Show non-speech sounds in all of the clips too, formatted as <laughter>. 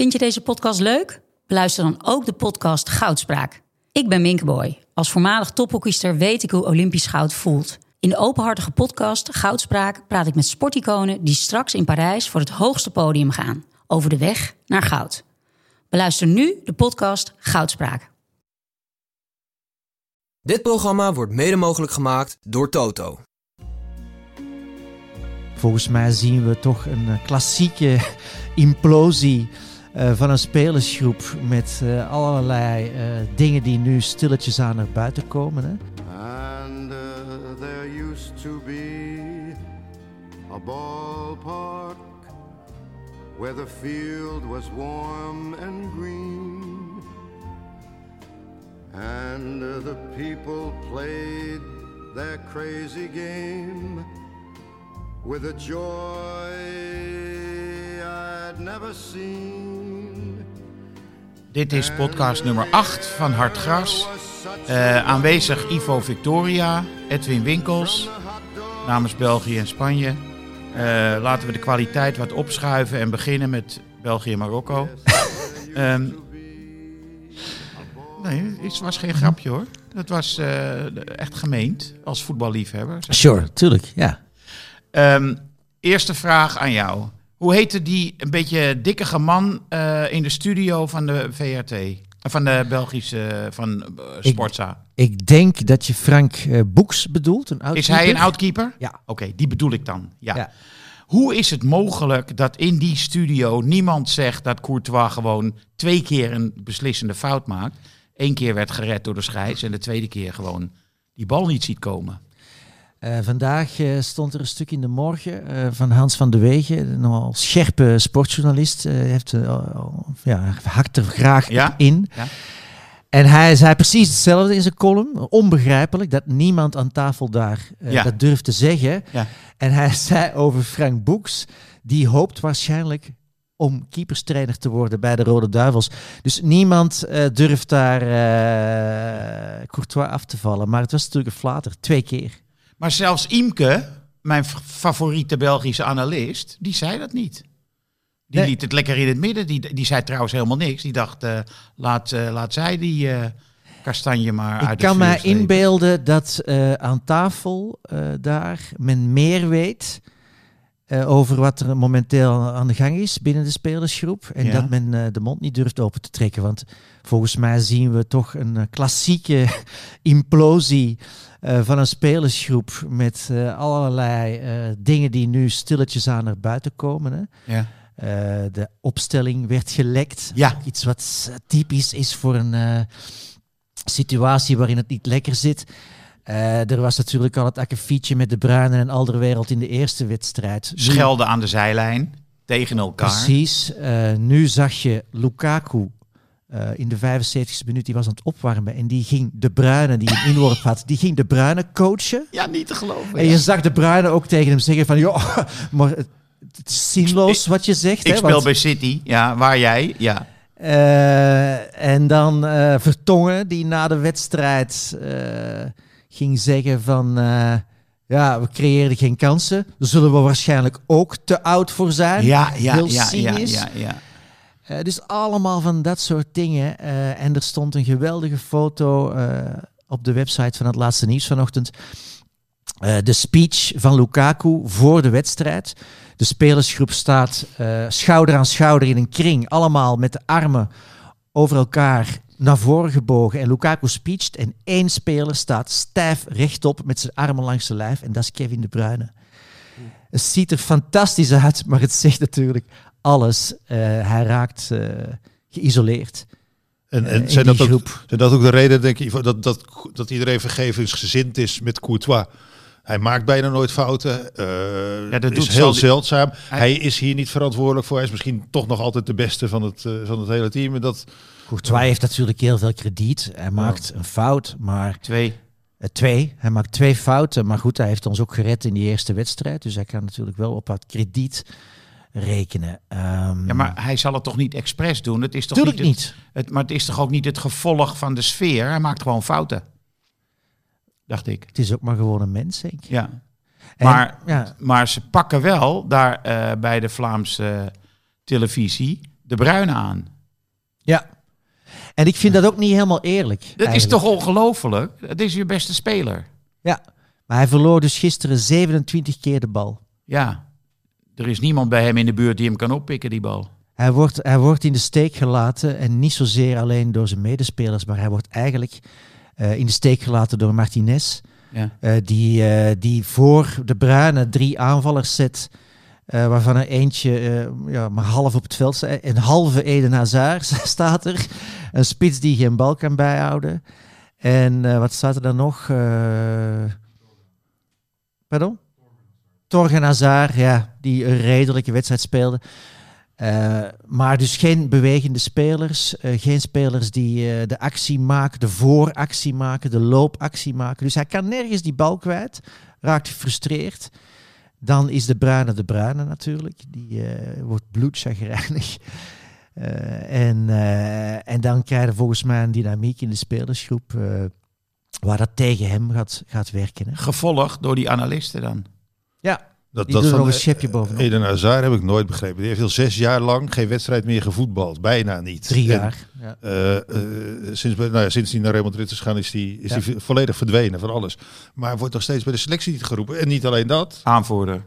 Vind je deze podcast leuk? Beluister dan ook de podcast Goudspraak. Ik ben Minke Boy. Als voormalig tophockeyster weet ik hoe Olympisch goud voelt. In de openhartige podcast Goudspraak praat ik met sporticonen die straks in Parijs voor het hoogste podium gaan. Over de weg naar goud. Beluister nu de podcast Goudspraak. Dit programma wordt mede mogelijk gemaakt door Toto. Volgens mij zien we toch een eh, klassieke implosie uh, van een spelersgroep met uh, allerlei uh, dingen die nu stilletjes aan naar buiten komen. Hè? And there used to be a ballpark where the field was warm and green. And the people played their crazy game with a joy I'd never seen. Dit is podcast nummer 8 van Hartgras. Uh, aanwezig Ivo Victoria, Edwin Winkels, namens België en Spanje. Uh, laten we de kwaliteit wat opschuiven en beginnen met België en Marokko. um, <laughs> nee, het was geen grapje hoor. Dat was uh, echt gemeend als voetballiefhebber. Sure, tuurlijk, ja. Um, eerste vraag aan jou. Hoe heette die een beetje dikkige man uh, in de studio van de VRT? Van de Belgische, van uh, Sportza. Ik, ik, denk dat je Frank uh, Boeks bedoelt. Een is hij een outkeeper? Ja. Oké, okay, die bedoel ik dan. Ja. ja. Hoe is het mogelijk dat in die studio niemand zegt dat Courtois gewoon twee keer een beslissende fout maakt? Eén keer werd gered door de scheids en de tweede keer gewoon die bal niet ziet komen. Uh, vandaag uh, stond er een stuk in de morgen uh, van Hans van de Wegen, een nogal scherpe sportjournalist. heeft, ja, hakt er graag ja? in. Ja? En hij zei precies hetzelfde in zijn column. Onbegrijpelijk dat niemand aan tafel daar ja. dat durft te zeggen. Ja. En hij <laughs> zei over Frank Boeks, die hoopt waarschijnlijk om keeperstrainer te worden bij de Rode Duivels. Dus niemand durft daar Courtois af te vallen. Maar het was natuurlijk een flater, twee keer. Maar zelfs Imke, mijn favoriete Belgische analist, die zei dat niet. Die Nee. liet het lekker in het midden. Die, die zei trouwens helemaal niks. Die dacht, uh, laat, uh, laat zij die uh, kastanje maar Ik uit kan slepen. inbeelden dat aan tafel daar men meer weet over wat er momenteel aan de gang is binnen de spelersgroep. En Ja. dat men de mond niet durft open te trekken. Want volgens mij zien we toch een klassieke <laughs> implosie uh, van een spelersgroep met uh, allerlei uh, dingen die nu stilletjes aan naar buiten komen. Hè. Ja. de opstelling werd gelekt. Ja. Iets wat typisch is voor een situatie waarin het niet lekker zit. er was natuurlijk al het akkefietje met de Bruinen en Alderwereld in de eerste wedstrijd. Schelden aan de zijlijn tegen elkaar. Precies. nu zag je Lukaku uh, in de 75e minuut, die was aan het opwarmen. En die ging de Bruine, die een inworp had, die ging de Bruine coachen. Ja, niet te geloven. En je zag de Bruine ook tegen hem zeggen van, joh, <laughs> maar het, het is zinloos wat je zegt. Ik hè, speel want, bij City, ja, waar jij, ja. Uh, en dan uh, Vertongen, die na de wedstrijd uh, ging zeggen van... ja, we creëerden geen kansen. Daar zullen we waarschijnlijk ook te oud voor zijn. Ja, ja, Heel ja, ja, ja. Uh, dus allemaal van dat soort dingen. Uh, en er stond een geweldige foto uh, op de website van het laatste nieuws vanochtend. de speech van Lukaku voor de wedstrijd. De spelersgroep staat schouder aan schouder in een kring. Allemaal met de armen over elkaar naar voren gebogen. En Lukaku speecht. En één speler staat stijf rechtop met zijn armen langs zijn lijf. En dat is Kevin De Bruyne. Het ziet er fantastisch uit, maar het zegt natuurlijk alles. Uh, hij raakt uh, geïsoleerd. En, en uh, zijn, dat groep. ook, zijn dat ook de reden, denk ik, dat, dat, dat iedereen vergevingsgezind is met Courtois? Hij maakt bijna nooit fouten. Uh, ja, dat is doet heel zeldzaam. Hij- Hij... is hier niet verantwoordelijk voor. Hij is misschien toch nog altijd de beste van het, uh, van het hele team. En dat, Courtois heeft natuurlijk heel veel krediet. Hij maakt een fout, maar Twee. uh, twee. Hij maakt twee fouten, maar goed, hij heeft ons ook gered in die eerste wedstrijd. Dus hij kan natuurlijk wel op wat krediet rekenen. Um, Ja, maar hij zal het toch niet expres doen? Het is toch niet, niet. Het, het- maar het is toch ook niet het gevolg van de sfeer? Hij maakt gewoon fouten. Dacht ik. Het is ook maar gewoon een mens, denk ik. Ja. En, Maar, ja, maar ze pakken wel daar eh, bij de Vlaamse televisie De Bruyne aan. Ja. En ik vind dat ook niet helemaal eerlijk. Dat is toch ongelooflijk? Het is je beste speler. Ja. Maar hij verloor dus gisteren 27 keer de bal. Ja. Er is niemand bij hem in de buurt die hem kan oppikken, die bal. Hij wordt, hij wordt in de steek gelaten en niet zozeer alleen door zijn medespelers, maar hij wordt eigenlijk eh, in de steek gelaten door Martinez, Ja. eh, die, eh, die voor de Bruyne drie aanvallers zet, eh, waarvan er eentje eh, ja, maar half op het veld staat. Een halve Eden Hazard <laughs> staat er, een spits die geen bal kan bijhouden. En eh, wat staat er dan nog? Eh, pardon? Torgen Hazard, ja, die een redelijke wedstrijd speelde. Eh, maar dus geen bewegende spelers. eh, geen spelers die eh, de actie maken, de vooractie maken, de loopactie maken. Dus hij kan nergens die bal kwijt. Raakt gefrustreerd. Dan is de Bruine de Bruine natuurlijk. Die wordt bloedchagrijnig. En, en dan krijg je volgens mij een dynamiek in de spelersgroep. waar dat tegen hem gaat, gaat werken. Hè? Gevolgd door die analisten dan. Ja, Dat, die dat doen van nog een schepje bovenop. Eden Hazard heb ik nooit begrepen. Die heeft al zes jaar lang geen wedstrijd meer gevoetbald. Bijna niet. Drie En, jaar. Ja. eh, eh, sinds, nou ja, sinds hij naar Real Madrid is gegaan, is hij is Ja. die volledig verdwenen van alles. Maar hij wordt nog steeds bij de selectie niet geroepen. En niet alleen dat. Aanvoerder.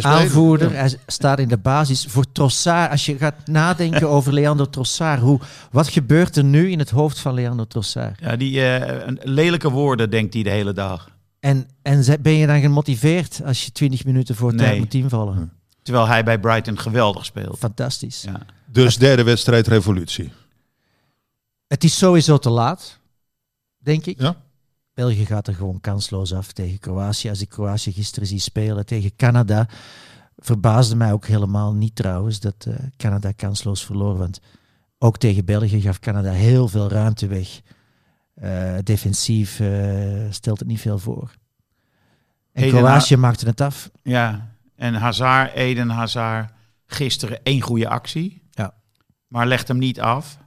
aanvoerder. Hij staat in de basis. Voor Trossard, als je gaat nadenken <laughs> over Leandro Trossard, hoe, wat gebeurt er nu in het hoofd van Leandro Trossard? Ja, die eh, lelijke woorden denkt hij de hele dag. En, en ben je dan gemotiveerd als je 20 minuten voor tijd Nee. moet invallen? Hm. Terwijl hij bij Brighton geweldig speelt. Fantastisch. Ja. Dus derde wedstrijd revolutie. Het is sowieso te laat, denk ik. Ja. België gaat er gewoon kansloos af tegen Kroatië. Als ik Kroatië gisteren zie spelen tegen Canada, verbaasde mij ook helemaal niet trouwens dat eh, Canada kansloos verloor. Want ook tegen België gaf Canada heel veel ruimte weg. Eh, defensief eh, stelt het niet veel voor. En Eden Kroatië maakte het af. ja. En Hazard, Eden Hazard, gisteren één goede actie. Ja. Maar legt hem niet af.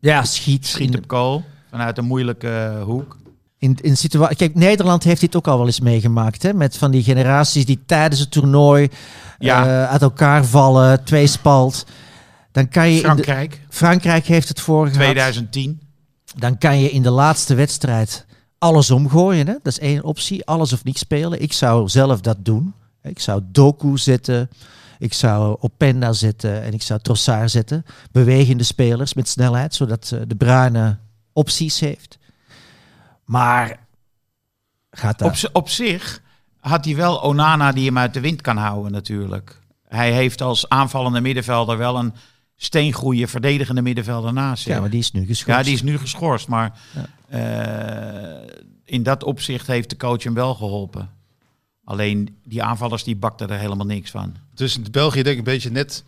Ja, schiet. Schiet op goal. Vanuit een moeilijke eh, hoek. in, in situatie. Kijk, Nederland heeft dit ook al wel eens meegemaakt. Hè? Met van die generaties die tijdens het toernooi Ja. uit elkaar vallen, tweespalt. Dan kan je de, Frankrijk, Frankrijk heeft het voor gehad. 2010. Dan kan je in de laatste wedstrijd alles omgooien. Hè? Dat is één optie. Alles of niks spelen. Ik zou zelf dat doen. Ik zou Doku zetten. Ik zou Openda zetten. En ik zou Trossard zetten. Bewegende spelers met snelheid. Zodat eh, de Bruine opties heeft. Maar gaat dat... Op, op zich had hij wel Onana die hem uit de wind kan houden natuurlijk. Hij heeft als aanvallende middenvelder wel een steengoeie verdedigende middenvelder naast ja, maar die is nu geschorst. Ja, die is nu geschorst, maar eh, in dat opzicht heeft de coach hem wel geholpen. Alleen die aanvallers die bakten er helemaal niks van. Dus in België denk ik een beetje net,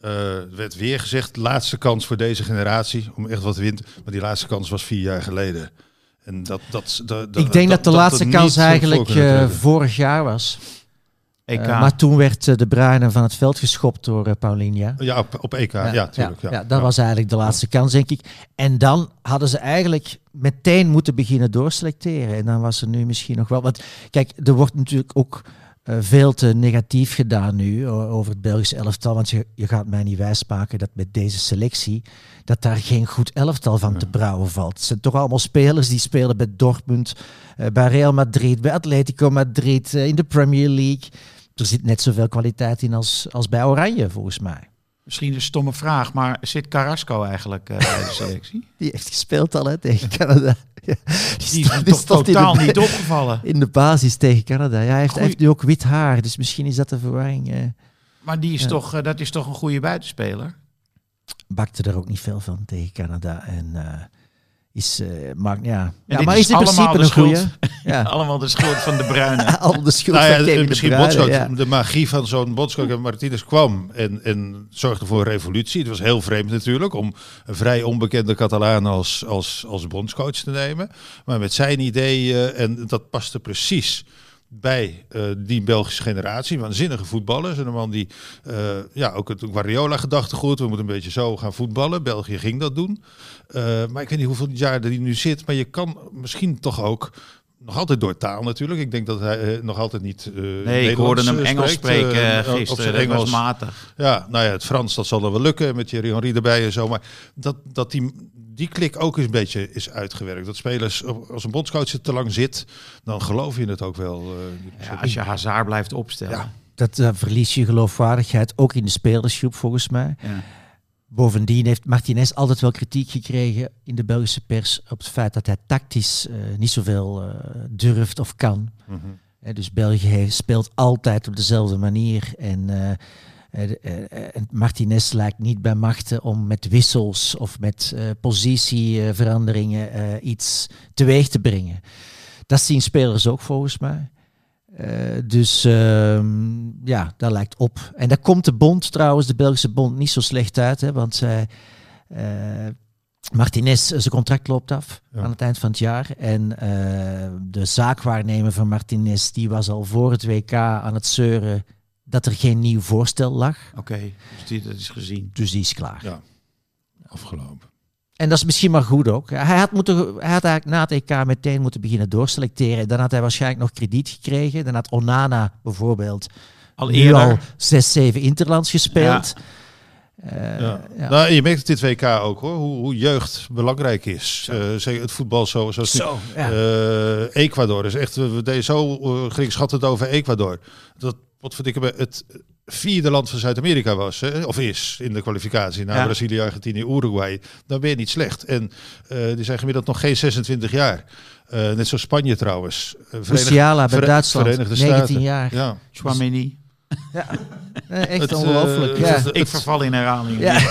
eh, werd weer gezegd, laatste kans voor deze generatie om echt wat te winnen. Maar die laatste kans was vier jaar geleden. En dat, dat, dat, Ik denk dat, de laatste kans eigenlijk eh, vorig jaar was. EK. Eh, maar toen werd eh, de Bruyne van het veld geschopt door eh, Paulinho. Ja, op, op EK, ja, tuurlijk. Ja, dat was eigenlijk de laatste kans, denk ik. En dan hadden ze eigenlijk meteen moeten beginnen doorselecteren. En dan was er nu misschien nog wel... Want kijk, er wordt natuurlijk ook veel te negatief gedaan nu over het Belgische elftal. Want je, je gaat mij niet wijsmaken dat met deze selectie... dat daar geen goed elftal van te brouwen valt. Het zijn toch allemaal spelers die spelen bij Dortmund... bij Real Madrid, bij Atletico Madrid, in de Premier League. Er zit net zoveel kwaliteit in als, als bij Oranje, volgens mij. Misschien een stomme vraag, maar zit Carrasco eigenlijk eh, bij de <laughs> selectie? Die heeft gespeeld al hè, tegen Canada. <laughs> Ja, Die is toch in totaal de, <laughs> niet opgevallen. In de basis tegen Canada. Ja, hij, heeft, hij heeft nu ook wit haar, dus misschien is dat de verwarring. eh Maar die is Ja. toch, eh, dat is toch een goede buitenspeler? bakte er ook niet veel van tegen Canada. En is, eh maakt, ja. maar is is in principe allemaal een de goede. schuld. <laughs> Ja, Allemaal de schuld van de Bruine. <laughs> al de schuld Nou ja, van de misschien Bondscoach, ja. de magie van zo'n bondscoach en Martinez kwam en, en zorgde voor een revolutie. Het was heel vreemd natuurlijk om een vrij onbekende Catalaan als, als, als bondscoach te nemen. Maar met zijn ideeën, en dat paste precies bij eh, die Belgische generatie. Waanzinnige voetballers. En een man die eh, ja, ook het Guardiola-gedachtegoed. We moeten een beetje zo gaan voetballen. België ging dat doen. Eh, maar ik weet niet hoeveel jaar er die nu zit. Maar je kan misschien toch ook nog altijd door taal natuurlijk. Ik denk dat hij nog altijd niet. Nee, ik hoorde hem Engels spreekt, spreken op gisteren. was Engels. matig. Ja, nou ja, het Frans dat zal dan wel lukken met Thierry Henry erbij en zo. Maar dat, dat die, die klik ook eens een beetje is uitgewerkt. Dat spelers, op- als een bondscoach er te lang zit, dan geloof je het ook wel. eh, Ja, als je Hazard blijft opstellen. Ja. Dat eh, verlies je geloofwaardigheid, ook in de spelersgroep volgens mij. Ja. Bovendien heeft Martinez altijd wel kritiek gekregen in de Belgische pers op het feit dat hij tactisch eh, niet zoveel eh, durft of kan. Hè, dus België heeft, speelt altijd op dezelfde manier. En, en Martinez lijkt niet bij machten om met wissels of met eh, positieveranderingen eh, iets teweeg te brengen. Dat zien spelers ook volgens mij. Eh, dus ehm, ja, dat lijkt op. En daar komt de bond trouwens, de Belgische bond, niet zo slecht uit. Hè, want zij, eh, Martinez, zijn contract loopt af Ja. aan het eind van het jaar. En eh, de zaakwaarnemer van Martinez, die was al voor het WK aan het zeuren dat er geen nieuw voorstel lag. Oké, dus die, dat is gezien. Dus die is klaar. Ja. Afgelopen. En dat is misschien maar goed ook. Hij had, moeten, hij had eigenlijk na het EK meteen moeten beginnen doorselecteren. Dan had hij waarschijnlijk nog krediet gekregen. Dan had Onana bijvoorbeeld Al nu eerder. al zes, zeven interlands gespeeld. Eh, Ja. ja. Nou, je merkt het dit WK ook hoor, hoe, hoe jeugd belangrijk is. Eh, zeker het voetbal zo, zoals nu. Zo, ja. Eh, Ecuador is echt, we we deden zo uh, geringschattend over Ecuador. Dat, ik, het vierde land van Zuid-Amerika was, hè, of is in de kwalificatie na Ja. Brazilië, Argentinië, Uruguay. Dan ben je niet slecht. En eh, die zijn gemiddeld nog geen 26 jaar. Eh, net zoals Spanje trouwens. Verenigd- Musiala bij Duitsland, Verenigde 19 Staten. jaar. Ja. Chouameni. <laughs> Eh, echt Het, ongelooflijk. ja. het- Ik verval in herhaling. Ja. <laughs>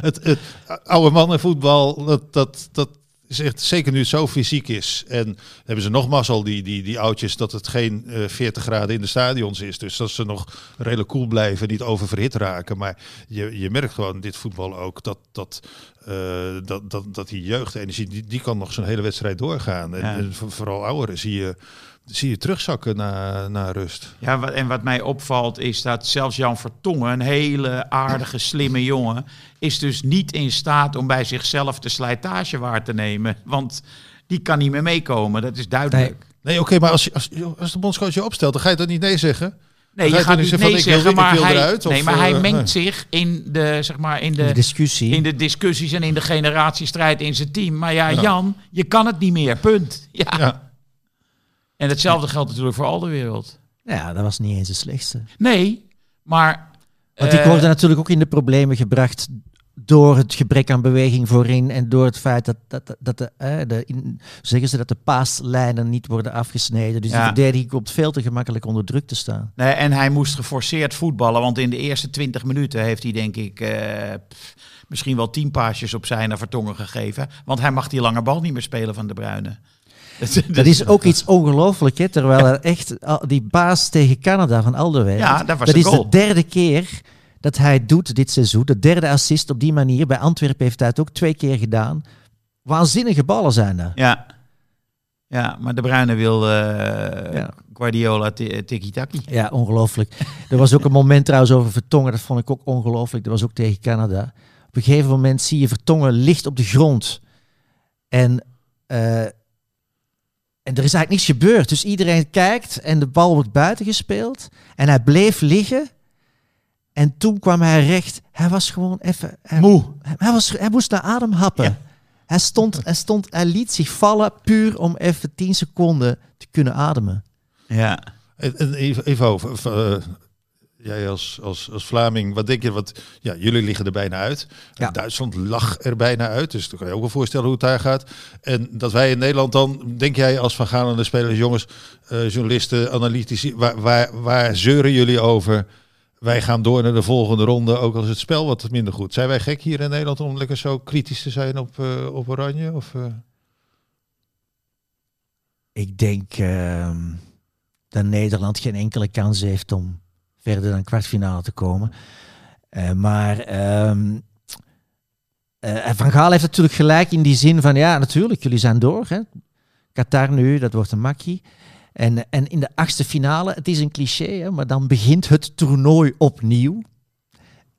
Het, het oude mannenvoetbal, dat, dat, dat is echt, zeker nu het zo fysiek is. En hebben ze nog mazzel, die, die, die oudjes, dat het geen eh 40 graden in de stadions is. Dus dat ze nog redelijk koel blijven, niet oververhit raken. Maar je, je merkt gewoon dit voetbal ook dat, dat, eh, dat, dat, dat die jeugdenergie, die, die kan nog zo'n hele wedstrijd doorgaan. En, Ja. en voor- vooral ouderen zie je, zie je terugzakken na, na rust. Ja, en wat mij opvalt is dat zelfs Jan Vertongen, een hele aardige, <clears throat> slimme jongen, is dus niet in staat om bij zichzelf de slijtage waar te nemen. Want die kan niet meer meekomen, dat is duidelijk. Nee, oké, maar als, als, als de bondscoach je opstelt, dan ga je dat niet nee zeggen. Nee, je gaat niet nee van, zeggen, maar, hij, eruit, of, nee, maar hij eh, mengt nee. zich in de, zeg maar, in De de, discussie. in de discussies en in de generatiestrijd in zijn team. Maar ja, Ja. Jan, je kan het niet meer, punt. Ja. Ja. En hetzelfde geldt natuurlijk voor al de wereld. ja, dat was niet eens de slechtste. Nee, maar... Want die eh, worden natuurlijk ook in de problemen gebracht door het gebrek aan beweging voorin en door het feit dat, dat, dat- de, eh, de in, zeggen ze dat de paaslijnen niet worden afgesneden. Dus Ja. die verdediging komt veel te gemakkelijk onder druk te staan. Nee, en hij moest geforceerd voetballen, want in de eerste 20 minuten heeft hij denk ik eh, pff, misschien wel 10 paasjes op zijn Vertongen gegeven. Want hij mag die lange bal niet meer spelen van De Bruyne. <laughs> Dat is ook iets ongelooflijk, hè? terwijl er echt die baas tegen Canada van Alderweireld, Ja, dat was dat de is goal. de derde keer dat hij doet dit seizoen. De derde assist op die manier. Bij Antwerpen heeft hij het ook twee keer gedaan. Waanzinnige ballen zijn dat. Ja. ja, maar De Bruyne wil eh, Ja. Guardiola ti- tiki-taki. Ja, ongelooflijk. Er was ook een moment trouwens over Vertongen, dat vond ik ook ongelooflijk. Dat was ook tegen Canada. Op een gegeven moment zie je Vertongen ligt op de grond. En, eh, en er is eigenlijk niets gebeurd. Dus iedereen kijkt en de bal wordt buiten gespeeld. En hij bleef liggen. En toen kwam hij recht. Hij was gewoon even... Hij, Moe. Hij, was, hij moest naar adem happen. Ja. Hij, stond, hij, stond, hij liet zich vallen puur om even 10 seconden te kunnen ademen. Ja. En, en even, even over. Jij als, als, als Vlaming, wat denk je? Wat, ja, jullie liggen er bijna uit. Ja. Duitsland lag er bijna uit. Dus dan kan je ook wel voorstellen hoe het daar gaat. En dat wij in Nederland dan, denk jij als Van Gaal spelers, jongens, eh, journalisten, analytici, waar, waar, waar zeuren jullie over? Wij gaan door naar de volgende ronde, ook als het spel wat minder goed. Zijn wij gek hier in Nederland om lekker zo kritisch te zijn op, eh, op Oranje? Of, eh? Ik denk ehm, dat Nederland geen enkele kans heeft om verder dan kwartfinale te komen. Eh, maar ehm, eh, Van Gaal heeft natuurlijk gelijk in die zin van ja, natuurlijk, jullie zijn door. Hè. Qatar nu, dat wordt een makkie. En, en in de achtste finale, het is een cliché, hè, maar dan begint het toernooi opnieuw.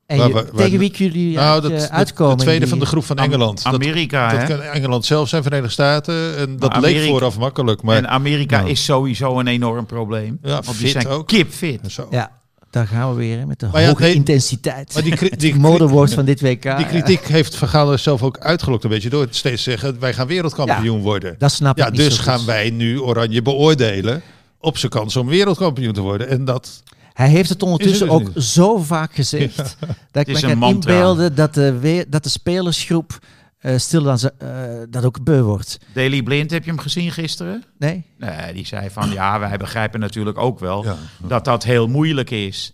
En Waar- je- waar- waar- tegen wie jullie nou, dat, eh, uitkomen? de tweede van de groep van Engeland. Dat- Amerika, dat, hè? kan Engeland zelf zijn, Verenigde Staten. En dat Maar leek vooraf makkelijk. Maar en Amerika nou. is sowieso een enorm probleem. Ja, want die fit zijn ook. kipfit. zo. Ja, daar gaan we weer hè, met de Maar ja, hoge nee, intensiteit. maar die <laughs> die- het modewoord van dit WK. Die ja. kritiek heeft Van Gaal er zelf ook uitgelokt een beetje door het steeds te zeggen wij gaan wereldkampioen worden. Dat snap Ja, ik niet dus zo gaan goed. wij nu Oranje beoordelen op zijn kans om wereldkampioen te worden. En dat, Hij heeft het ondertussen ook zo vaak gezegd <laughs> dat ik me kan inbeelden dat de, we- dat de spelersgroep eh stil dan ze- eh, dat ook beu wordt. Daily Blind, heb je hem gezien gisteren? Nee? Nee, die zei van ja, wij begrijpen natuurlijk ook wel Ja. dat dat heel moeilijk is.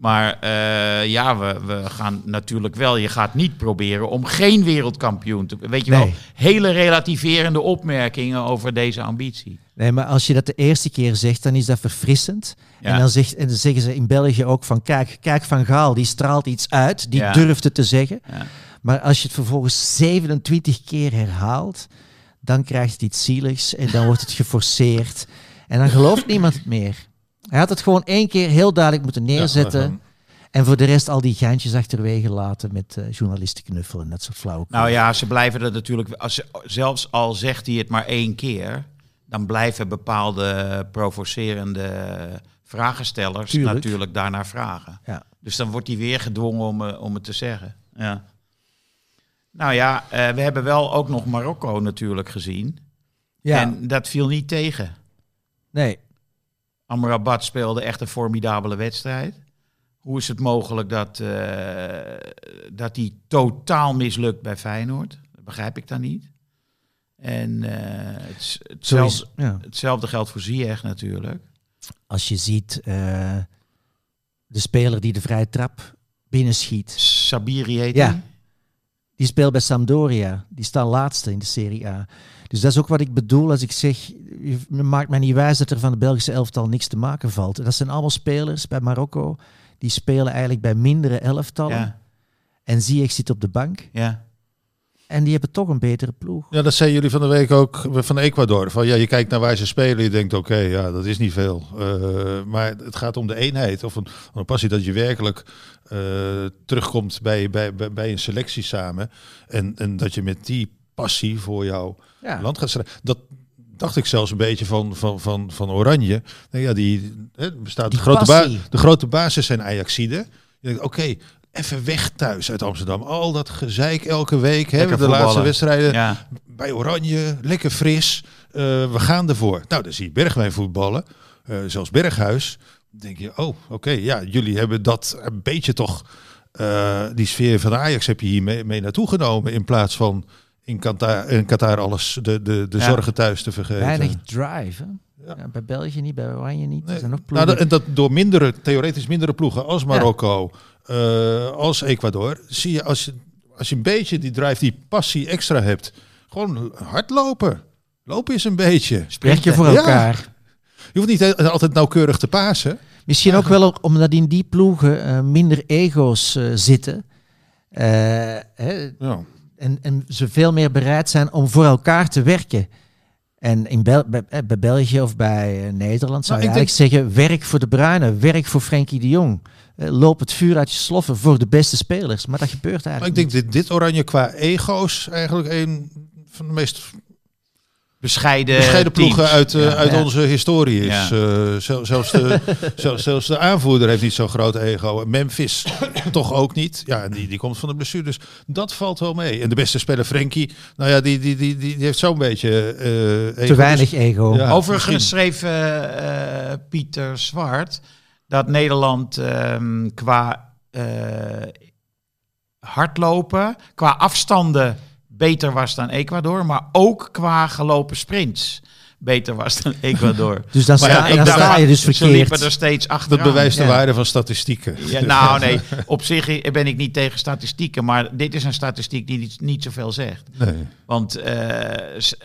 Maar eh, ja, we, we gaan natuurlijk wel. Je gaat niet proberen om geen wereldkampioen te. Weet je wel, hele relativerende opmerkingen over deze ambitie. Nee, maar als je dat de eerste keer zegt, dan is dat verfrissend. Ja. En, dan zegt, en dan zeggen ze in België ook van, kijk, kijk Van Gaal, die straalt iets uit, die Ja. durft het te zeggen. Ja. Maar als je het vervolgens 27 keer herhaalt, dan krijgt het iets zieligs en dan wordt het geforceerd. En dan gelooft niemand het meer. Hij had het gewoon één keer heel duidelijk moeten neerzetten. Ja, en voor de rest al die geintjes achterwege laten met eh, journalisten knuffelen en dat soort flauwe. Nou ja, ze blijven er natuurlijk. Als, zelfs al zegt hij het maar één keer, dan blijven bepaalde provocerende vragenstellers Tuurlijk. natuurlijk daarnaar vragen. Ja. Dus dan wordt hij weer gedwongen om, eh, om het te zeggen. Ja. Nou ja, eh, we hebben wel ook nog Marokko natuurlijk gezien. ja, En dat viel niet tegen. nee. Amrabat speelde echt een formidabele wedstrijd. Hoe is het mogelijk dat, eh, dat hij totaal mislukt bij Feyenoord? Dat begrijp ik dan niet. En eh, het, hetzelfde, is, ja. hetzelfde geldt voor Ziyech natuurlijk. Als je ziet de speler die de vrije trap binnenschiet, Sabiri heet Ja. Die speelt bij Sampdoria. Die staat laatste in de Serie A. Dus dat is ook wat ik bedoel als ik zeg, je maakt mij niet wijs dat er van de Belgische elftal niks te maken valt. Dat zijn allemaal spelers bij Marokko, die spelen eigenlijk bij mindere elftallen. Ja, En Ziyech zit op de bank. ja. En die hebben toch een betere ploeg. Ja, dat zei jullie van de week ook van Ecuador. Van, ja, je kijkt naar waar ze spelen, je denkt oké, ja, dat is niet veel. Eh, maar het gaat om de eenheid of een, passie dat je werkelijk eh, terugkomt bij, bij, bij, een selectie samen. En, en dat je met die passie voor jouw Ja. land gaat strijden. Dat dacht ik zelfs een beetje van, van, van, van Oranje. Nou ja, die, hè, bestaat Die de, grote ba- passie. de grote basis zijn denkt, oké, even weg thuis uit Amsterdam. Al dat gezeik elke week. Hè, de laatste wedstrijden ja. bij Oranje, lekker fris. Eh, we gaan ervoor. Nou, dan zie je Bergwijn voetballen. eh, zelfs Berghuis. Dan denk je, oh, oké, ja, jullie hebben dat een beetje toch... eh, die sfeer van Ajax heb je hier mee, mee naartoe genomen. In plaats van in Qatar, in Qatar alles, de, de, de Ja. zorgen thuis te vergeten. Weinig drive. Hè? Ja. Ja, bij België niet, bij Oranje niet. Nee. Er zijn nog Nou, ploegen. dat- en dat door mindere, theoretisch mindere ploegen als Marokko, eh, als Ecuador, zie je als, je als je een beetje die drive, die passie extra hebt, gewoon hardlopen. Lopen is een beetje. Werk je voor Ja. elkaar. Je hoeft niet altijd nauwkeurig te pasen. Misschien ook wel omdat in die ploegen eh, minder ego's eh, zitten. Eh, hè, Ja. en, en ze veel meer bereid zijn om voor elkaar te werken. En in Bel bij, eh, bij België of bij eh, Nederland zou je Nou, ik eigenlijk zeggen, werk voor de Bruinen, werk voor Frenkie de Jong. Eh, loop het vuur uit je sloffen voor de beste spelers. Maar dat gebeurt Maar ik eigenlijk denk dit, dit oranje qua ego's eigenlijk een van de meest Bescheiden, bescheiden teams. ploegen uit, eh, Ja. uit Ja. onze historie is. Ja. Eh, zel- zelfs, de, <laughs> zelfs, zelfs de aanvoerder heeft niet zo'n groot ego. Memphis <coughs> toch ook niet. Ja, die, die komt van de blessure. Dus dat valt wel mee. En de beste speler, Frenkie, nou ja, die, die, die, die, die heeft zo'n beetje eh, ego. te weinig Dus- ego. Ja. Overigens schreef Pieter Zwart dat Nederland ehm, qua eh, hardlopen, qua afstanden beter was dan Ecuador, maar ook qua gelopen sprints beter was dan <laughs> Ecuador. Dus dan, ja, sta, sta je dus Ze verkeerd. liepen er steeds achteraan. Dat bewijst de Ja. waarde van statistieken. Ja, nou <laughs> nee, op zich ben ik niet tegen statistieken, maar dit is een statistiek die niet, niet zoveel zegt. Nee. Want eh,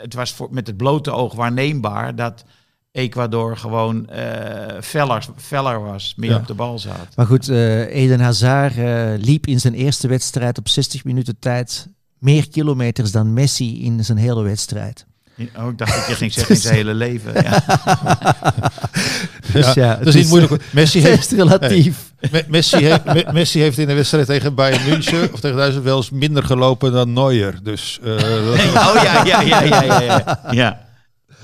het was voor, met het blote oog waarneembaar dat Ecuador gewoon eh feller, feller was, meer Ja. op de bal zat. Maar goed, eh, Eden Hazard eh, liep in zijn eerste wedstrijd op 60 minuten tijd meer kilometers dan Messi in zijn hele wedstrijd. Oh, ik dacht dat je ging <laughs> zeggen in zijn hele leven. Ja. <laughs> Dus ja, dat is niet moeilijk. Messi Het heeft, relatief. Me- Messi, heeft, Me- Messi heeft in de wedstrijd tegen Bayern München of tegen Duitsland wel eens minder gelopen dan Neuer. Dus eh, <laughs> Oh ja, ja, ja, ja, ja, ja. ja.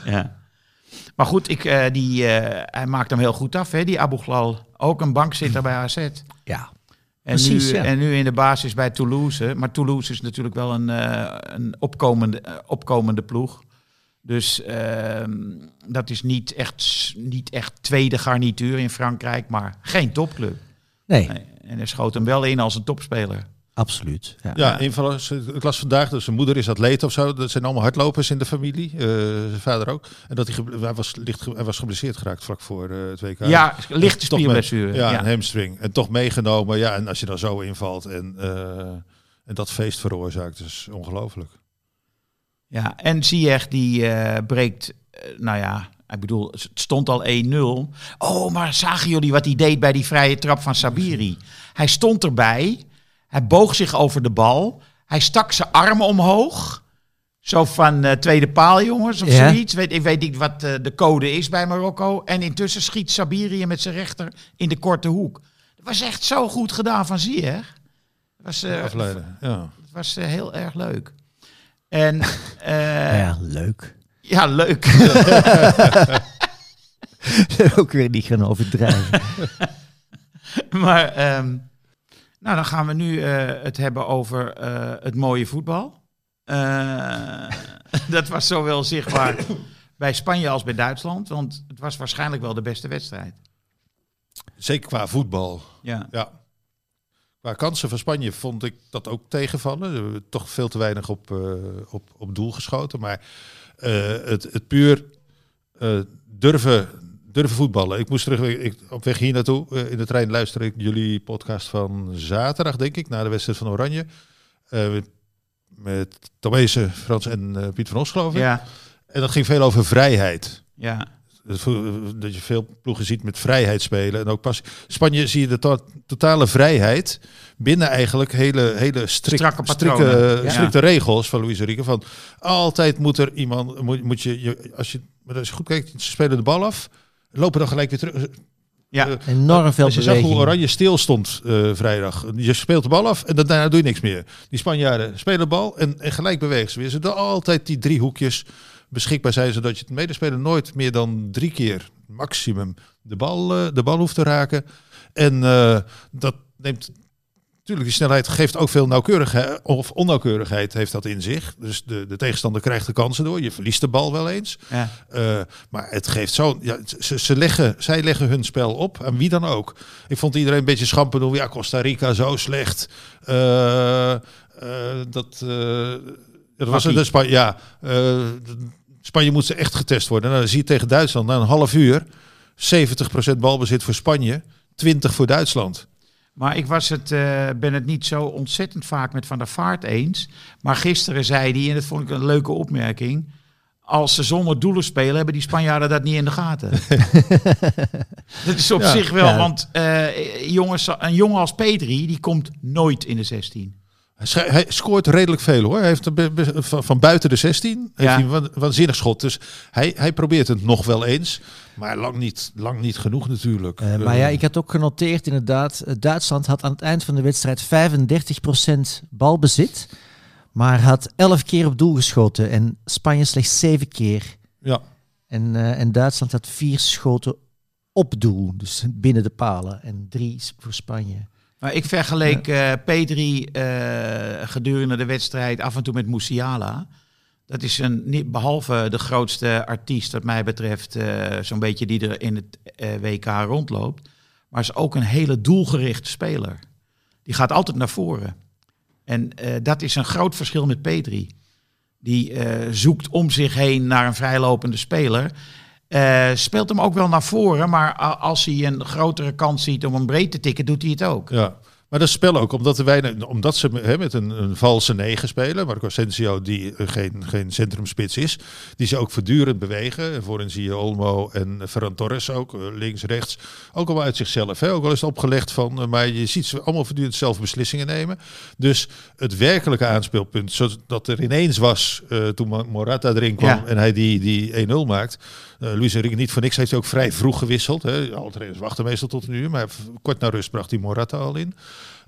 ja. Maar goed, ik, eh, die, eh, hij maakt hem heel goed af, hè, die Abu Ghlal. Ook een bankzitter bij AZ. Ja. En, Precies, nu, ja. en nu in de basis bij Toulouse. Maar Toulouse is natuurlijk wel een, eh, een opkomende, eh, opkomende ploeg. Dus ehm, dat is niet echt, niet echt tweede garnituur in Frankrijk, maar geen topclub. Nee, Nee, En hij schoot hem wel in als een topspeler. Absoluut. Ja. ja, invallers. Ik las vandaag, dus zijn moeder is atleet of zo. Dat zijn allemaal hardlopers in de familie. Eh, zijn vader ook. En dat hij, hij, was, licht, hij was geblesseerd geraakt vlak voor eh, het WK. Ja, lichte spierblessure. Ja, Ja, een hamstring. En toch meegenomen. Ja, en als je dan zo invalt en, eh, en dat feest veroorzaakt, is ongelooflijk. Ja, en Ziyech die eh, breekt, nou ja, ik bedoel, het stond al 1-0. Oh, maar zagen jullie wat hij deed bij die vrije trap van Sabiri? Hij stond erbij, hij boog zich over de bal, hij stak zijn armen omhoog. Zo van eh, tweede paal, jongens, of Ja. zoiets. Weet, ik weet niet wat eh, de code is bij Marokko. En intussen schiet Sabiri met zijn rechter in de korte hoek. Dat was echt zo goed gedaan van Ziyech. Dat was, eh, Afleiden. Ja. dat was heel erg leuk. En <laughs> eh, Ja, leuk. ja, leuk. <laughs> Ook weer niet gaan overdrijven. <laughs> maar ehm, nou, dan gaan we nu eh, het hebben over eh, het mooie voetbal. Eh, <laughs> dat was zowel zichtbaar bij Spanje als bij Duitsland. Want het was waarschijnlijk wel de beste wedstrijd. Zeker qua voetbal. Ja. Ja. Qua kansen van Spanje vond ik dat ook tegenvallen. Toch veel te weinig op, op, op doel geschoten. Maar het, het puur durven, durven voetballen. Ik moest terug, ik, op weg hier naartoe, eh, in de trein luisterde ik jullie podcast van zaterdag, denk ik, na de wedstrijd van Oranje. Eh, met, met Tomezen, Frans en eh, Piet van Os, geloof ik. Ja, En dat ging veel over vrijheid. ja. Dat je veel ploegen ziet met vrijheid spelen. En ook pas Spanje zie je de to- totale vrijheid binnen eigenlijk hele, hele strik, Strakke. Ja. strikte regels van Luis Enrique. Van altijd moet er iemand, moet, moet je, je, als je, maar als je goed kijkt, ze spelen de bal af, lopen dan gelijk weer terug. Ja. Eh, Enorm veel je zag beweging. hoe Oranje stil stond eh, vrijdag. Je speelt de bal af en dan, daarna doe je niks meer. Die Spanjaarden spelen de bal en, en gelijk bewegen ze weer. Ze doen altijd die drie hoekjes beschikbaar zijn, zodat je het medespeler nooit meer dan drie keer maximum de bal, eh, de bal hoeft te raken. En eh, dat neemt natuurlijk die snelheid geeft ook veel nauwkeurigheid of onnauwkeurigheid heeft dat in zich. Dus de, de tegenstander krijgt de kansen door. Je verliest de bal wel eens. ja. Eh, maar het geeft zo. Ja, ze, ze leggen, zij leggen hun spel op aan wie dan ook. Ik vond iedereen een beetje schampen doen. Ja, Costa Rica zo slecht. Eh, eh, dat, dat was een Spanje. Ja, Spanje moet ze echt getest worden. Nou, dan zie je tegen Duitsland na een half uur 70% balbezit voor Spanje, 20 voor Duitsland. Maar ik was het, eh, ben het niet zo ontzettend vaak met Van der Vaart eens. Maar gisteren zei hij, en dat vond ik een leuke opmerking... Als ze zonder doelen spelen, hebben die Spanjaarden dat niet in de gaten. <laughs> dat is op Ja, zich wel, ja. want eh, jongens, een jongen als Petri, die komt nooit in de 16. Hij, scoort redelijk veel hoor. Hij heeft van, van buiten de 16 heeft Ja. hij een wa- waanzinnig schot. Dus hij, hij probeert het nog wel eens. Maar lang niet, lang niet genoeg natuurlijk. Eh, maar ja, ik had ook genoteerd inderdaad, eh, Duitsland had aan het eind van de wedstrijd 35% balbezit, maar had 11 keer op doel geschoten en Spanje slechts 7 keer. Ja. En, eh, en Duitsland had vier schoten op doel, dus binnen de palen en drie voor Spanje. Maar ik vergeleek eh Petri eh, gedurende de wedstrijd af en toe met Musiala. Dat is een, niet, behalve de grootste artiest, wat mij betreft, eh, zo'n beetje die er in het WK rondloopt. Maar is ook een hele doelgerichte speler. Die gaat altijd naar voren. En dat is een groot verschil met Petri. Die zoekt om zich heen naar een vrijlopende speler. Eh, speelt hem ook wel naar voren, maar als hij een grotere kans ziet om hem breed te tikken, doet hij het ook. ja. Maar dat spel ook, omdat, weinig, omdat ze met een, een valse negen spelen. Marco Asensio, die eh, geen, geen centrumspits is. Die ze ook voortdurend bewegen. En voorin zie je Olmo en Ferran Torres ook, eh, links, rechts. Ook al uit zichzelf. Ook al is het opgelegd van, maar je ziet ze allemaal voortdurend zelf beslissingen nemen. Dus het werkelijke aanspeelpunt, zodat er ineens was toen Morata erin kwam Ja. en hij die, die 1-0 maakt. Eh Luis Enrique niet voor niks heeft hij ook vrij vroeg gewisseld. Hè. Alle trainers wachten meestal tot een uur, maar kort na rust bracht hij Morata al in.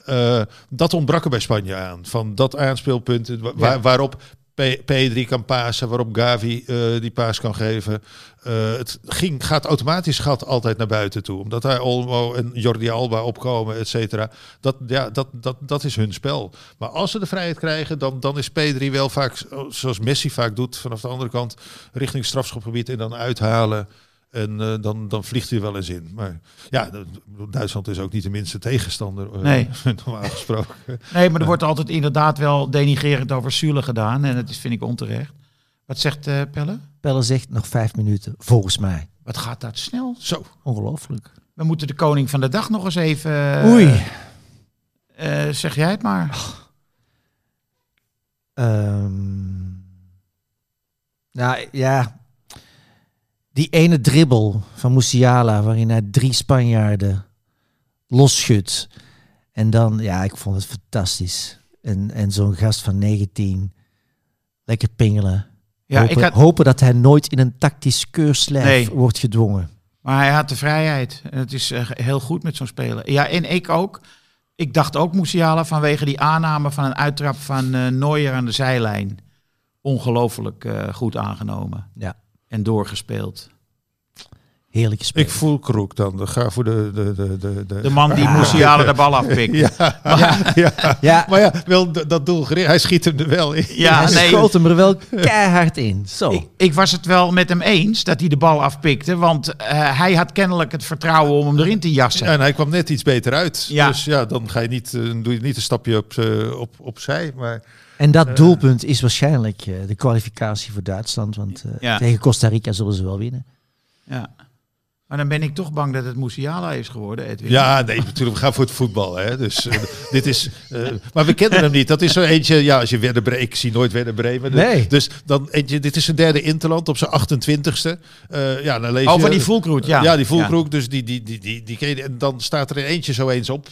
Eh, dat ontbrak er bij Spanje aan. Van dat aanspeelpunt wa- waar- waarop P- Pedri kan pasen, waarop Gavi eh, die paas kan geven. Eh, het ging, gaat automatisch gaat altijd naar buiten toe. Omdat daar Olmo en Jordi Alba opkomen, et cetera. Dat, ja, dat, dat, dat is hun spel. Maar als ze de vrijheid krijgen, dan, dan is Pedri wel vaak, zoals Messi vaak doet, vanaf de andere kant richting strafschopgebied en dan uithalen. En eh, dan, dan vliegt hij wel eens in. Maar ja, Duitsland is ook niet de minste tegenstander. eh, Nee. <laughs> normaal gesproken. Nee, maar er wordt altijd inderdaad wel denigerend over Zule gedaan. En dat is, vind ik onterecht. Wat zegt eh, Pelle? Pelle zegt nog vijf minuten, volgens mij. Wat gaat dat snel? Zo. Ongelooflijk. We moeten de koning van de dag nog eens even... Oei. eh, zeg jij het maar. Ehm, nou ja, die ene dribbel van Musiala waarin hij drie Spanjaarden losschudt. En dan, ja, ik vond het fantastisch. En, en zo'n gast van 19, lekker pingelen. Ja, hopen, ik had, hopen dat hij nooit in een tactisch keurslijf Nee. wordt gedwongen. maar hij had de vrijheid. En het is eh, heel goed met zo'n speler. Ja, en ik ook. Ik dacht ook Musiala vanwege die aanname van een uittrap van Neuer aan de zijlijn. Ongelooflijk eh, goed aangenomen. Ja. En doorgespeeld. Heerlijke spel. Ik voel Kroek dan. Ga voor de... de, de, de, de... De man die Musiala de bal <laughs> afpikt. <laughs> Ja, ja. ja, Maar ja, wel dat doel gericht. Hij schiet hem er wel in. Ja, hij nee. schoot hem er wel keihard in. Zo. Ik, ik was het wel met hem eens dat hij de bal afpikte. Want eh, hij had kennelijk het vertrouwen om hem erin te jassen. Ja, en hij kwam net iets beter uit. Ja. Dus ja, dan ga je niet, eh, doe je niet een stapje op, eh, op, opzij. Maar En dat doelpunt is waarschijnlijk eh, de kwalificatie voor Duitsland. Want eh, Ja. tegen Costa Rica zullen ze wel winnen. Ja. Maar dan ben ik toch bang dat het Musiala is geworden, Edwin. ja, nee, natuurlijk. We gaan voor het voetbal. Hè. Dus eh, dit is. eh, maar we kennen hem niet. Dat is zo eentje. Ja, als je Werder Bremen. Ik zie nooit Werder Bremen. Dus, Nee. dus dan eentje. Dit is een derde interland op zijn 28ste. Eh, ja, dan lees je. Oh, van die Fulkroet, ja. Ja, die Fulkroek. Dus die, die, die, die, die, ken je. En dan staat er eentje zo eens op.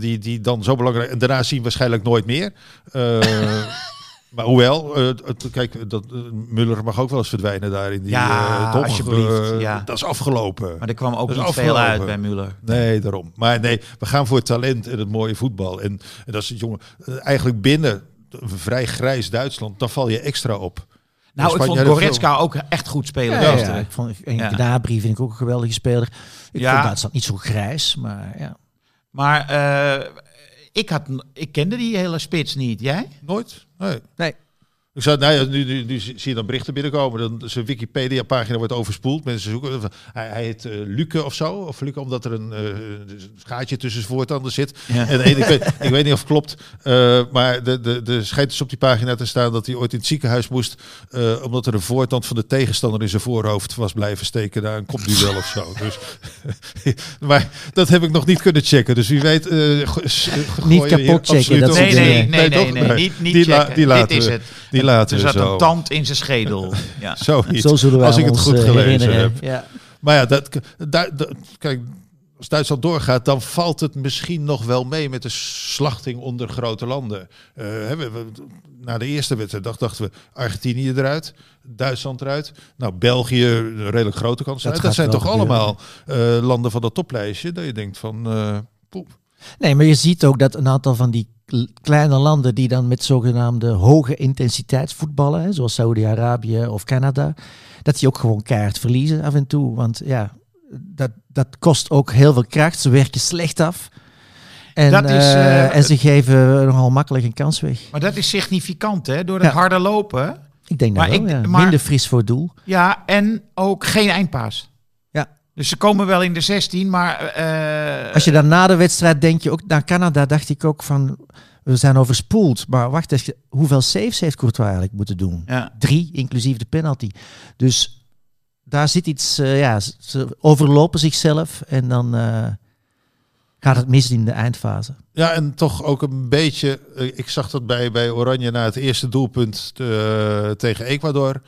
die, die dan zo belangrijk. En daarna zien we waarschijnlijk nooit meer. <laughs> Maar hoewel, eh, het- kijk, dat, eh, Muller mag ook wel eens verdwijnen daar in die Ja, eh, dom. alsjeblieft, ja. Dat is afgelopen. Maar er kwam ook niet veel uit bij Müller. Nee, daarom. Maar nee, we gaan voor het talent en het mooie voetbal. En, en dat is het jongen. Eigenlijk binnen een vrij grijs Duitsland, dan val je extra op. Nou, ik vond ja, Goretzka ook echt goed spelen. Ja, gisteren. ik vond, en Ja. Gnabry vind ik ook een geweldige speler. Ik Ja. vond Duitsland niet zo grijs, maar ja. Maar eh, ik, had, ik kende die hele spits niet. Jij? Nooit? Nee. Nee. Ik nou ja, nu, nu, nu zie je dan berichten binnenkomen. Dan zijn Wikipedia-pagina wordt overspoeld. Mensen zoeken. Hij, hij heet eh Luke of zo. Of Luke, omdat er een eh, gaatje tussen zijn voortanden zit. Ja. En ik, weet, ik weet niet of het klopt. eh, maar de, de, de schijnt dus op die pagina te staan dat hij ooit in het ziekenhuis moest. eh, omdat er een voortand van de tegenstander in zijn voorhoofd was blijven steken. Daar een kopduel of zo. Dus, <laughs> maar dat heb ik nog niet kunnen checken. Dus wie weet. eh, Niet kapot checken, Nee, nee, nee, nee, niet, niet die, la- checken. die laten Dit is we- het. Die laten Er we zat zo. een tand in zijn schedel. <laughs> Ja. Zoiets. Zo zullen wij als ik het goed eh, gelezen herinneren. heb. Ja. Maar ja, dat, daar, dat- kijk, als Duitsland doorgaat, dan valt het misschien nog wel mee met de slachting onder grote landen. Eh, hè, we- we- na de eerste wedstrijd dacht- dachten we Argentinië eruit, Duitsland eruit. Nou, België, een redelijk grote kans. Dat Dat, gaat zijn toch gebeuren. allemaal eh, landen van dat toplijstje. Dat je denkt van, eh poep. Nee, maar je ziet ook dat een aantal van die kl- kleine landen die dan met zogenaamde hoge intensiteitsvoetballen, hè, zoals Saudi-Arabië of Canada, dat die ook gewoon keihard verliezen af en toe. Want ja, dat, dat kost ook heel veel kracht. Ze werken slecht af. En, Dat is, eh, eh, en ze geven nogal makkelijk een kans weg. Maar dat is significant, hè? Door dat Ja. harde lopen. Ik denk dat Maar wel, ik- ja. maar- Minder fris voor het doel. Ja, en ook geen eindpaas. Dus ze komen wel in de 16, maar... eh, Als je dan na de wedstrijd denk je ook, naar Canada dacht ik ook van, we zijn overspoeld. Maar wacht eens, hoeveel saves heeft Courtois eigenlijk moeten doen? ja. Drie, inclusief de penalty. Dus daar zit iets, eh, ja, ze- overlopen zichzelf en dan, eh, gaat het mis in de eindfase. Ja, en toch ook een beetje. eh, Ik zag dat bij, bij Oranje na het eerste doelpunt eh, tegen Ecuador.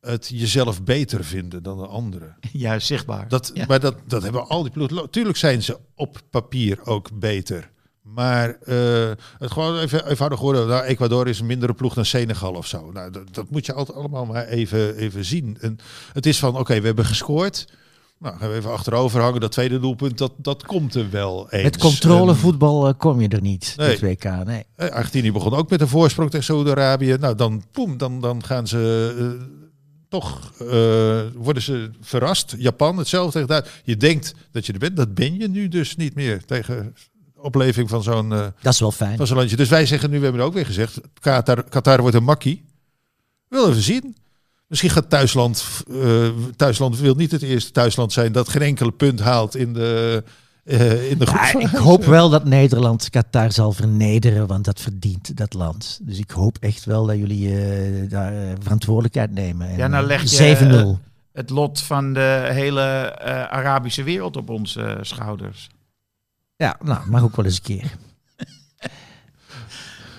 Het jezelf beter vinden dan de anderen. <laughs> Juist zichtbaar. Dat, Ja. Maar dat, dat hebben al die ploegen. Tuurlijk zijn ze op papier ook beter. Maar eh, het gewoon even eenvoudig worden. Nou, Ecuador is een mindere ploeg dan Senegal of zo. Nou, dat, dat moet je altijd allemaal maar even, even zien. En het is van, oké, we hebben gescoord. Nou, gaan we even achterover hangen. Dat tweede doelpunt, dat, dat komt er wel eens. Met controlevoetbal eh, kom je er niet, Nee. dit WK. Nee. eh, Argentinië begon ook met een voorsprong tegen Saudi-Arabië. Nou, dan, poem, dan, dan gaan ze... toch eh, worden ze verrast. Japan, hetzelfde tegen. Je denkt dat je er bent. Dat ben je nu dus niet meer tegen opleving van zo'n eh, Dat is wel fijn. van zo'n landje. Dus wij zeggen nu, we hebben ook weer gezegd, Qatar, Qatar wordt een makkie. We willen even zien. Misschien gaat thuisland, eh, thuisland wil niet het eerste thuisland zijn dat geen enkele punt haalt in de, eh in de Ja, ik hoop wel dat Nederland Qatar zal vernederen, want dat verdient dat land. Dus ik hoop echt wel dat jullie eh, daar eh, verantwoordelijkheid nemen. En, Ja, nou leg je, 7-0. Het lot van de hele eh, Arabische wereld op onze schouders. Ja, nou, mag ook wel eens een keer. <laughs>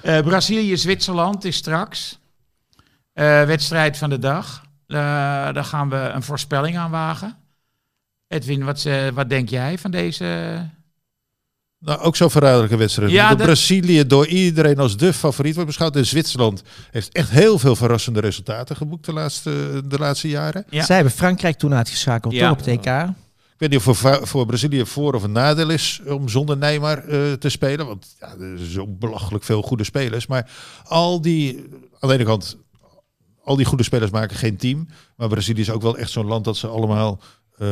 Eh, Brazilië-Zwitserland is straks. Eh, wedstrijd van de dag. Eh, daar gaan we een voorspelling aan wagen. Edwin, wat, eh, wat denk jij van deze? Nou, ook zo'n verraderlijke wedstrijd. Ja, dat- Brazilië door iedereen als de favoriet wordt beschouwd. En Zwitserland heeft echt heel veel verrassende resultaten geboekt de laatste, de laatste jaren. Ja. Zij hebben Frankrijk toen uitgeschakeld Ja. op het EK. Ik weet niet of voor, voor Brazilië voor of een nadeel is om zonder Neymar eh, te spelen. Want ja, er zijn zo belachelijk veel goede spelers. Maar al die, aan de ene kant, al die goede spelers maken geen team. Maar Brazilië is ook wel echt zo'n land dat ze allemaal eh,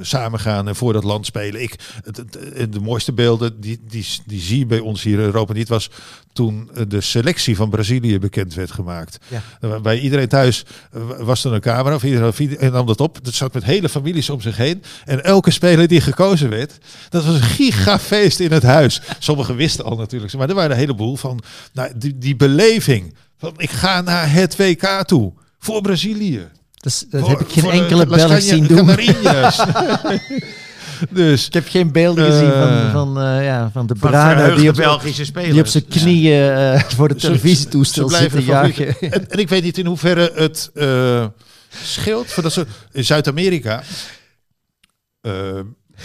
samen gaan en voor dat land spelen. Ik, het, het- de mooiste beelden, die, die, die zie je bij ons hier in Europa niet, was toen eh, de selectie van Brazilië bekend werd gemaakt. Ja. Bij iedereen thuis eh, was er een camera of iedereen iedereen nam dat op. Dat zat met hele families om zich heen. En elke speler die gekozen werd, dat was een gigafeest in het huis. Sommigen wisten al natuurlijk, maar er waren een heleboel van nou, die, die beleving. Van, ik ga naar het WK toe voor Brazilië. Dus, dat Voor- heb ik geen enkele Belg zien doen. <laughs> Dus Ik heb geen beelden Eh. gezien van, van, eh, ja, van de Van die op, Belgische spelers. die op zijn knieën eh, voor de televisietoestel Ze zitten jagen. <laughs> En, en ik weet niet in hoeverre het scheelt. Voor dat soort, in Zuid-Amerika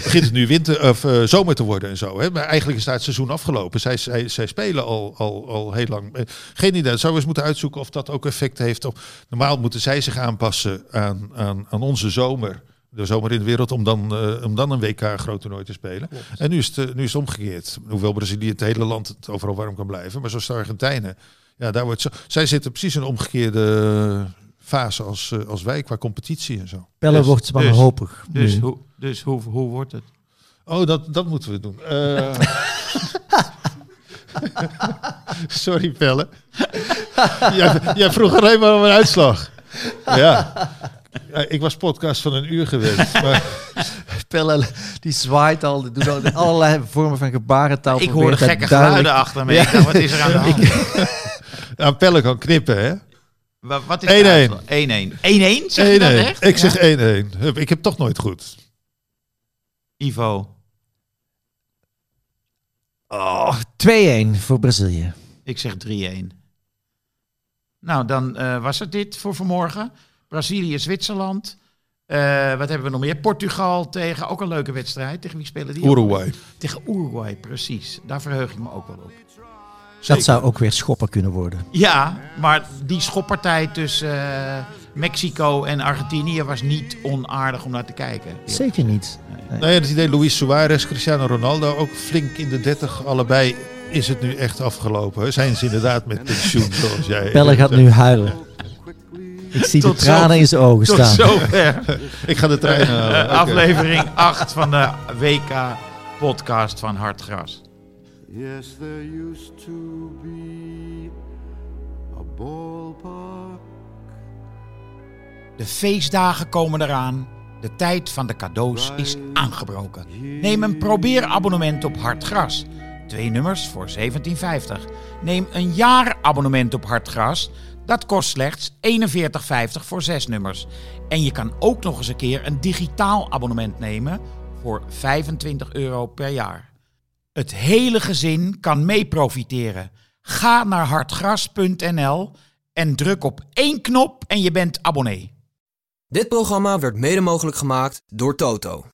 begint het nu winter of eh, zomer te worden en zo. Hè? Maar eigenlijk is daar het seizoen afgelopen. Zij, zij, zij spelen al, al, al heel lang. Eh, Geen idee. Zouden we eens moeten uitzoeken of dat ook effect heeft. Op, normaal moeten zij zich aanpassen aan, aan, aan onze zomer. De zomer in de wereld om dan, eh, om dan een WK groot toernooi te spelen. En nu is, het, nu is het omgekeerd. Hoewel Brazilië het hele land het overal warm kan blijven. Maar zoals de Argentijnen. Ja, daar wordt zo, zij zitten precies in een omgekeerde fase als, eh, als wij qua competitie en zo. Pelle Dus- wordt wanhopig. Dus, nu. hoe, dus hoe, hoe wordt het? Oh, dat, dat moeten we doen. Eh, <laughs> Sorry, Pelle. jij, jij vroeg alleen maar om een uitslag. Ja. Ja, ik was podcast van een uur gewend. Maar <laughs> Pelle die zwaait al, die doet al allerlei vormen van gebarentaal. Ik hoorde gekke duidelijk- geluiden achter me. Ik dacht, wat is er aan de <laughs> hand? ja, Pelle kan knippen, hè? Wa- Wat is 1-1. de uitslag? 1-1. 1-1? Zeg je dat 1-1. echt? Ik Ja. zeg 1-1. Hup, Ik heb toch nooit goed. Ivo. Oh, 2-1 voor Brazilië. Ik zeg 3-1. Nou, dan eh, was het dit voor vanmorgen. Brazilië, Zwitserland. Eh, wat hebben we nog meer? Portugal tegen, ook een leuke wedstrijd. Tegen wie spelen die? Uruguay. Tegen Uruguay, precies. Daar verheug ik me ook wel op. Dat zou ook weer schopper kunnen worden. Ja, maar die schoppartij tussen eh, Mexico en Argentinië was niet onaardig om naar te kijken. Zeker niet. Nou ja, het idee Luis Suarez, Cristiano Ronaldo, ook flink in de 30, allebei is het nu echt afgelopen. Zijn ze inderdaad met pensioen, zoals jij. Pelle gaat nu huilen. Ik zie Tot de tranen zo- in zijn ogen Tot staan. zover <laughs> Ik ga de trein halen. <laughs> Aflevering 8 van de WK-podcast van Hartgras. Yes, there used to be a ballpark. De feestdagen komen eraan. De tijd van de cadeaus is aangebroken. Neem een probeerabonnement op Hartgras. Twee nummers voor 17,50. Neem een jaarabonnement op Hartgras. Dat kost slechts 41,50 voor zes nummers. En je kan ook nog eens een keer een digitaal abonnement nemen voor 25 euro per jaar. Het hele gezin kan mee profiteren. Ga naar hartgras.nl en druk op één knop en je bent abonnee. Dit programma werd mede mogelijk gemaakt door Toto.